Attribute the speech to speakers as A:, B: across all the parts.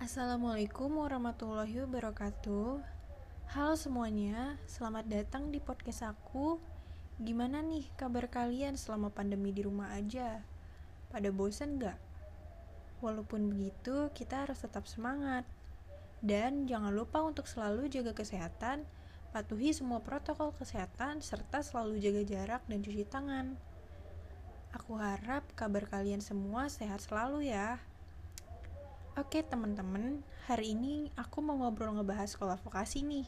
A: Assalamualaikum warahmatullahi wabarakatuh Halo semuanya, selamat datang di podcast aku Gimana nih kabar kalian selama pandemi di rumah aja? Pada bosan gak? Walaupun begitu, kita harus tetap semangat Dan jangan lupa untuk selalu jaga kesehatan Patuhi semua protokol kesehatan Serta selalu jaga jarak dan cuci tangan Aku harap kabar kalian semua sehat selalu ya. Oke teman-teman, hari ini aku mau ngobrol ngebahas sekolah vokasi nih.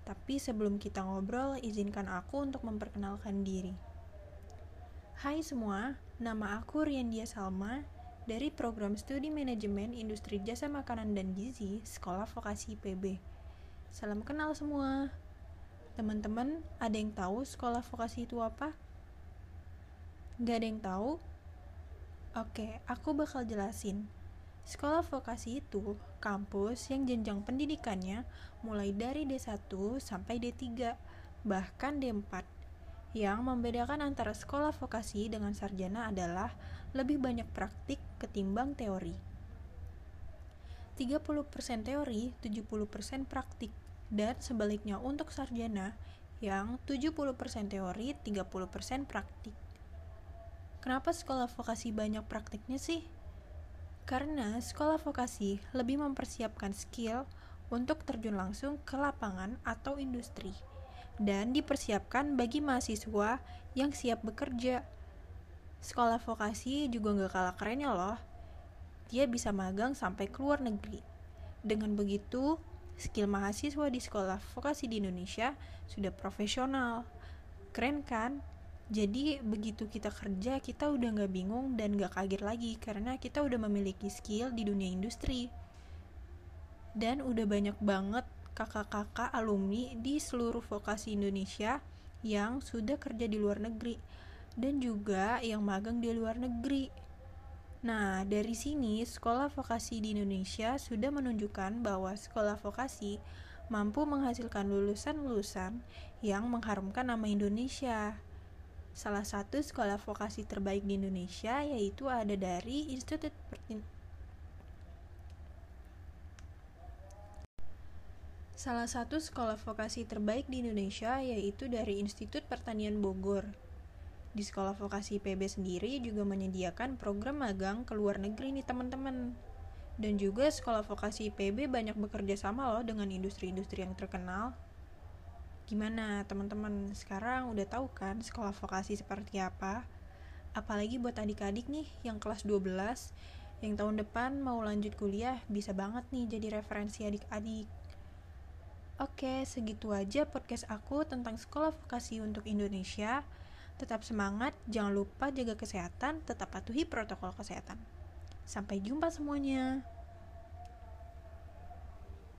A: Tapi sebelum kita ngobrol, izinkan aku untuk memperkenalkan diri. Hai semua, nama aku Riandia Salma dari program studi manajemen industri jasa makanan dan gizi Sekolah Vokasi IPB. Salam kenal semua. Teman-teman, ada yang tahu sekolah vokasi itu apa? Gak ada yang tahu? Oke, aku bakal jelasin. Sekolah vokasi itu kampus yang jenjang pendidikannya mulai dari D1 sampai D3, bahkan D4. Yang membedakan antara sekolah vokasi dengan sarjana adalah lebih banyak praktik ketimbang teori. 30% teori, 70% praktik, dan sebaliknya untuk sarjana yang 70% teori, 30% praktik. Kenapa sekolah vokasi banyak praktiknya sih? Karena sekolah vokasi lebih mempersiapkan skill untuk terjun langsung ke lapangan atau industri dan dipersiapkan bagi mahasiswa yang siap bekerja. Sekolah vokasi juga gak kalah kerennya loh. Dia bisa magang sampai ke luar negeri. Dengan begitu, skill mahasiswa di sekolah vokasi di Indonesia sudah profesional. Keren kan? Jadi begitu kita kerja kita udah nggak bingung dan nggak kaget lagi karena kita udah memiliki skill di dunia industri dan udah banyak banget kakak-kakak alumni di seluruh vokasi Indonesia yang sudah kerja di luar negeri dan juga yang magang di luar negeri. Nah, dari sini sekolah vokasi di Indonesia sudah menunjukkan bahwa sekolah vokasi mampu menghasilkan lulusan-lulusan yang mengharumkan nama Indonesia salah satu sekolah vokasi terbaik di Indonesia yaitu ada dari Institut Pertin Salah satu sekolah vokasi terbaik di Indonesia yaitu dari Institut Pertanian Bogor. Di sekolah vokasi PB sendiri juga menyediakan program magang ke luar negeri nih teman-teman. Dan juga sekolah vokasi PB banyak bekerja sama loh dengan industri-industri yang terkenal Gimana teman-teman sekarang udah tahu kan sekolah vokasi seperti apa? Apalagi buat adik-adik nih yang kelas 12 yang tahun depan mau lanjut kuliah bisa banget nih jadi referensi adik-adik. Oke, segitu aja podcast aku tentang sekolah vokasi untuk Indonesia. Tetap semangat, jangan lupa jaga kesehatan, tetap patuhi protokol kesehatan. Sampai jumpa semuanya.